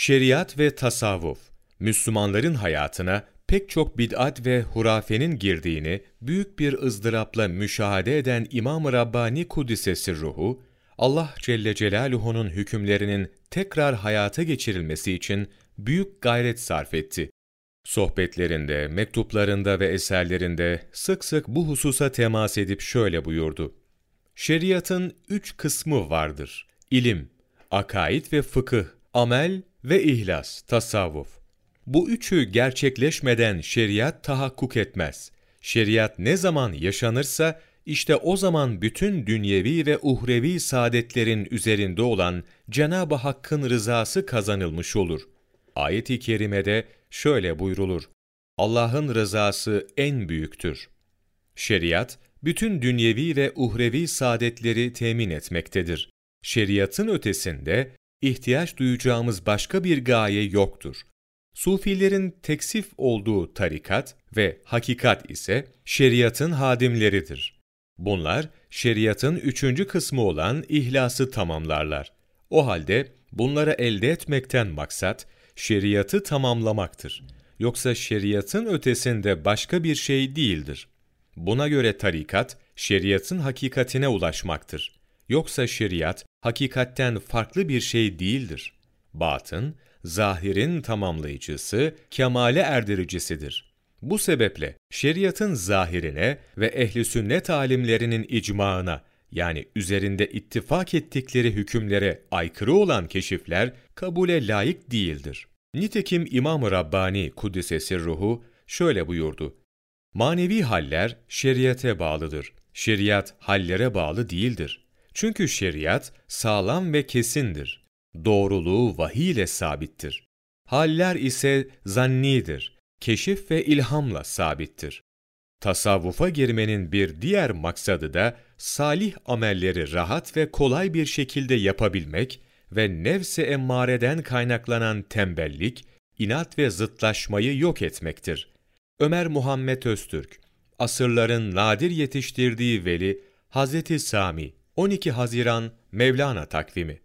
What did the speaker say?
Şeriat ve tasavvuf, Müslümanların hayatına pek çok bid'at ve hurafenin girdiğini büyük bir ızdırapla müşahede eden İmam-ı Rabbani Kudüs'esi ruhu, Allah Celle Celaluhu'nun hükümlerinin tekrar hayata geçirilmesi için büyük gayret sarf etti. Sohbetlerinde, mektuplarında ve eserlerinde sık sık bu hususa temas edip şöyle buyurdu. Şeriatın üç kısmı vardır. İlim, akaid ve fıkıh, amel ve ihlas, tasavvuf. Bu üçü gerçekleşmeden şeriat tahakkuk etmez. Şeriat ne zaman yaşanırsa, işte o zaman bütün dünyevi ve uhrevi saadetlerin üzerinde olan Cenab-ı Hakk'ın rızası kazanılmış olur. Ayet-i kerimede şöyle buyrulur. Allah'ın rızası en büyüktür. Şeriat, bütün dünyevi ve uhrevi saadetleri temin etmektedir. Şeriatın ötesinde ihtiyaç duyacağımız başka bir gaye yoktur. Sufilerin teksif olduğu tarikat ve hakikat ise şeriatın hadimleridir. Bunlar şeriatın üçüncü kısmı olan ihlası tamamlarlar. O halde bunları elde etmekten maksat şeriatı tamamlamaktır. Yoksa şeriatın ötesinde başka bir şey değildir. Buna göre tarikat, şeriatın hakikatine ulaşmaktır. Yoksa şeriat, hakikatten farklı bir şey değildir. Batın, zahirin tamamlayıcısı, kemale erdiricisidir. Bu sebeple şeriatın zahirine ve ehli sünnet alimlerinin icmaına yani üzerinde ittifak ettikleri hükümlere aykırı olan keşifler kabule layık değildir. Nitekim İmam-ı Rabbani Kuddisesi ruhu şöyle buyurdu. Manevi haller şeriate bağlıdır. Şeriat hallere bağlı değildir. Çünkü şeriat sağlam ve kesindir. Doğruluğu vahiy ile sabittir. Haller ise zannidir. Keşif ve ilhamla sabittir. Tasavvufa girmenin bir diğer maksadı da salih amelleri rahat ve kolay bir şekilde yapabilmek ve nefse emmareden kaynaklanan tembellik, inat ve zıtlaşmayı yok etmektir. Ömer Muhammed Öztürk, asırların nadir yetiştirdiği veli Hazreti Sami, 12 Haziran Mevlana takvimi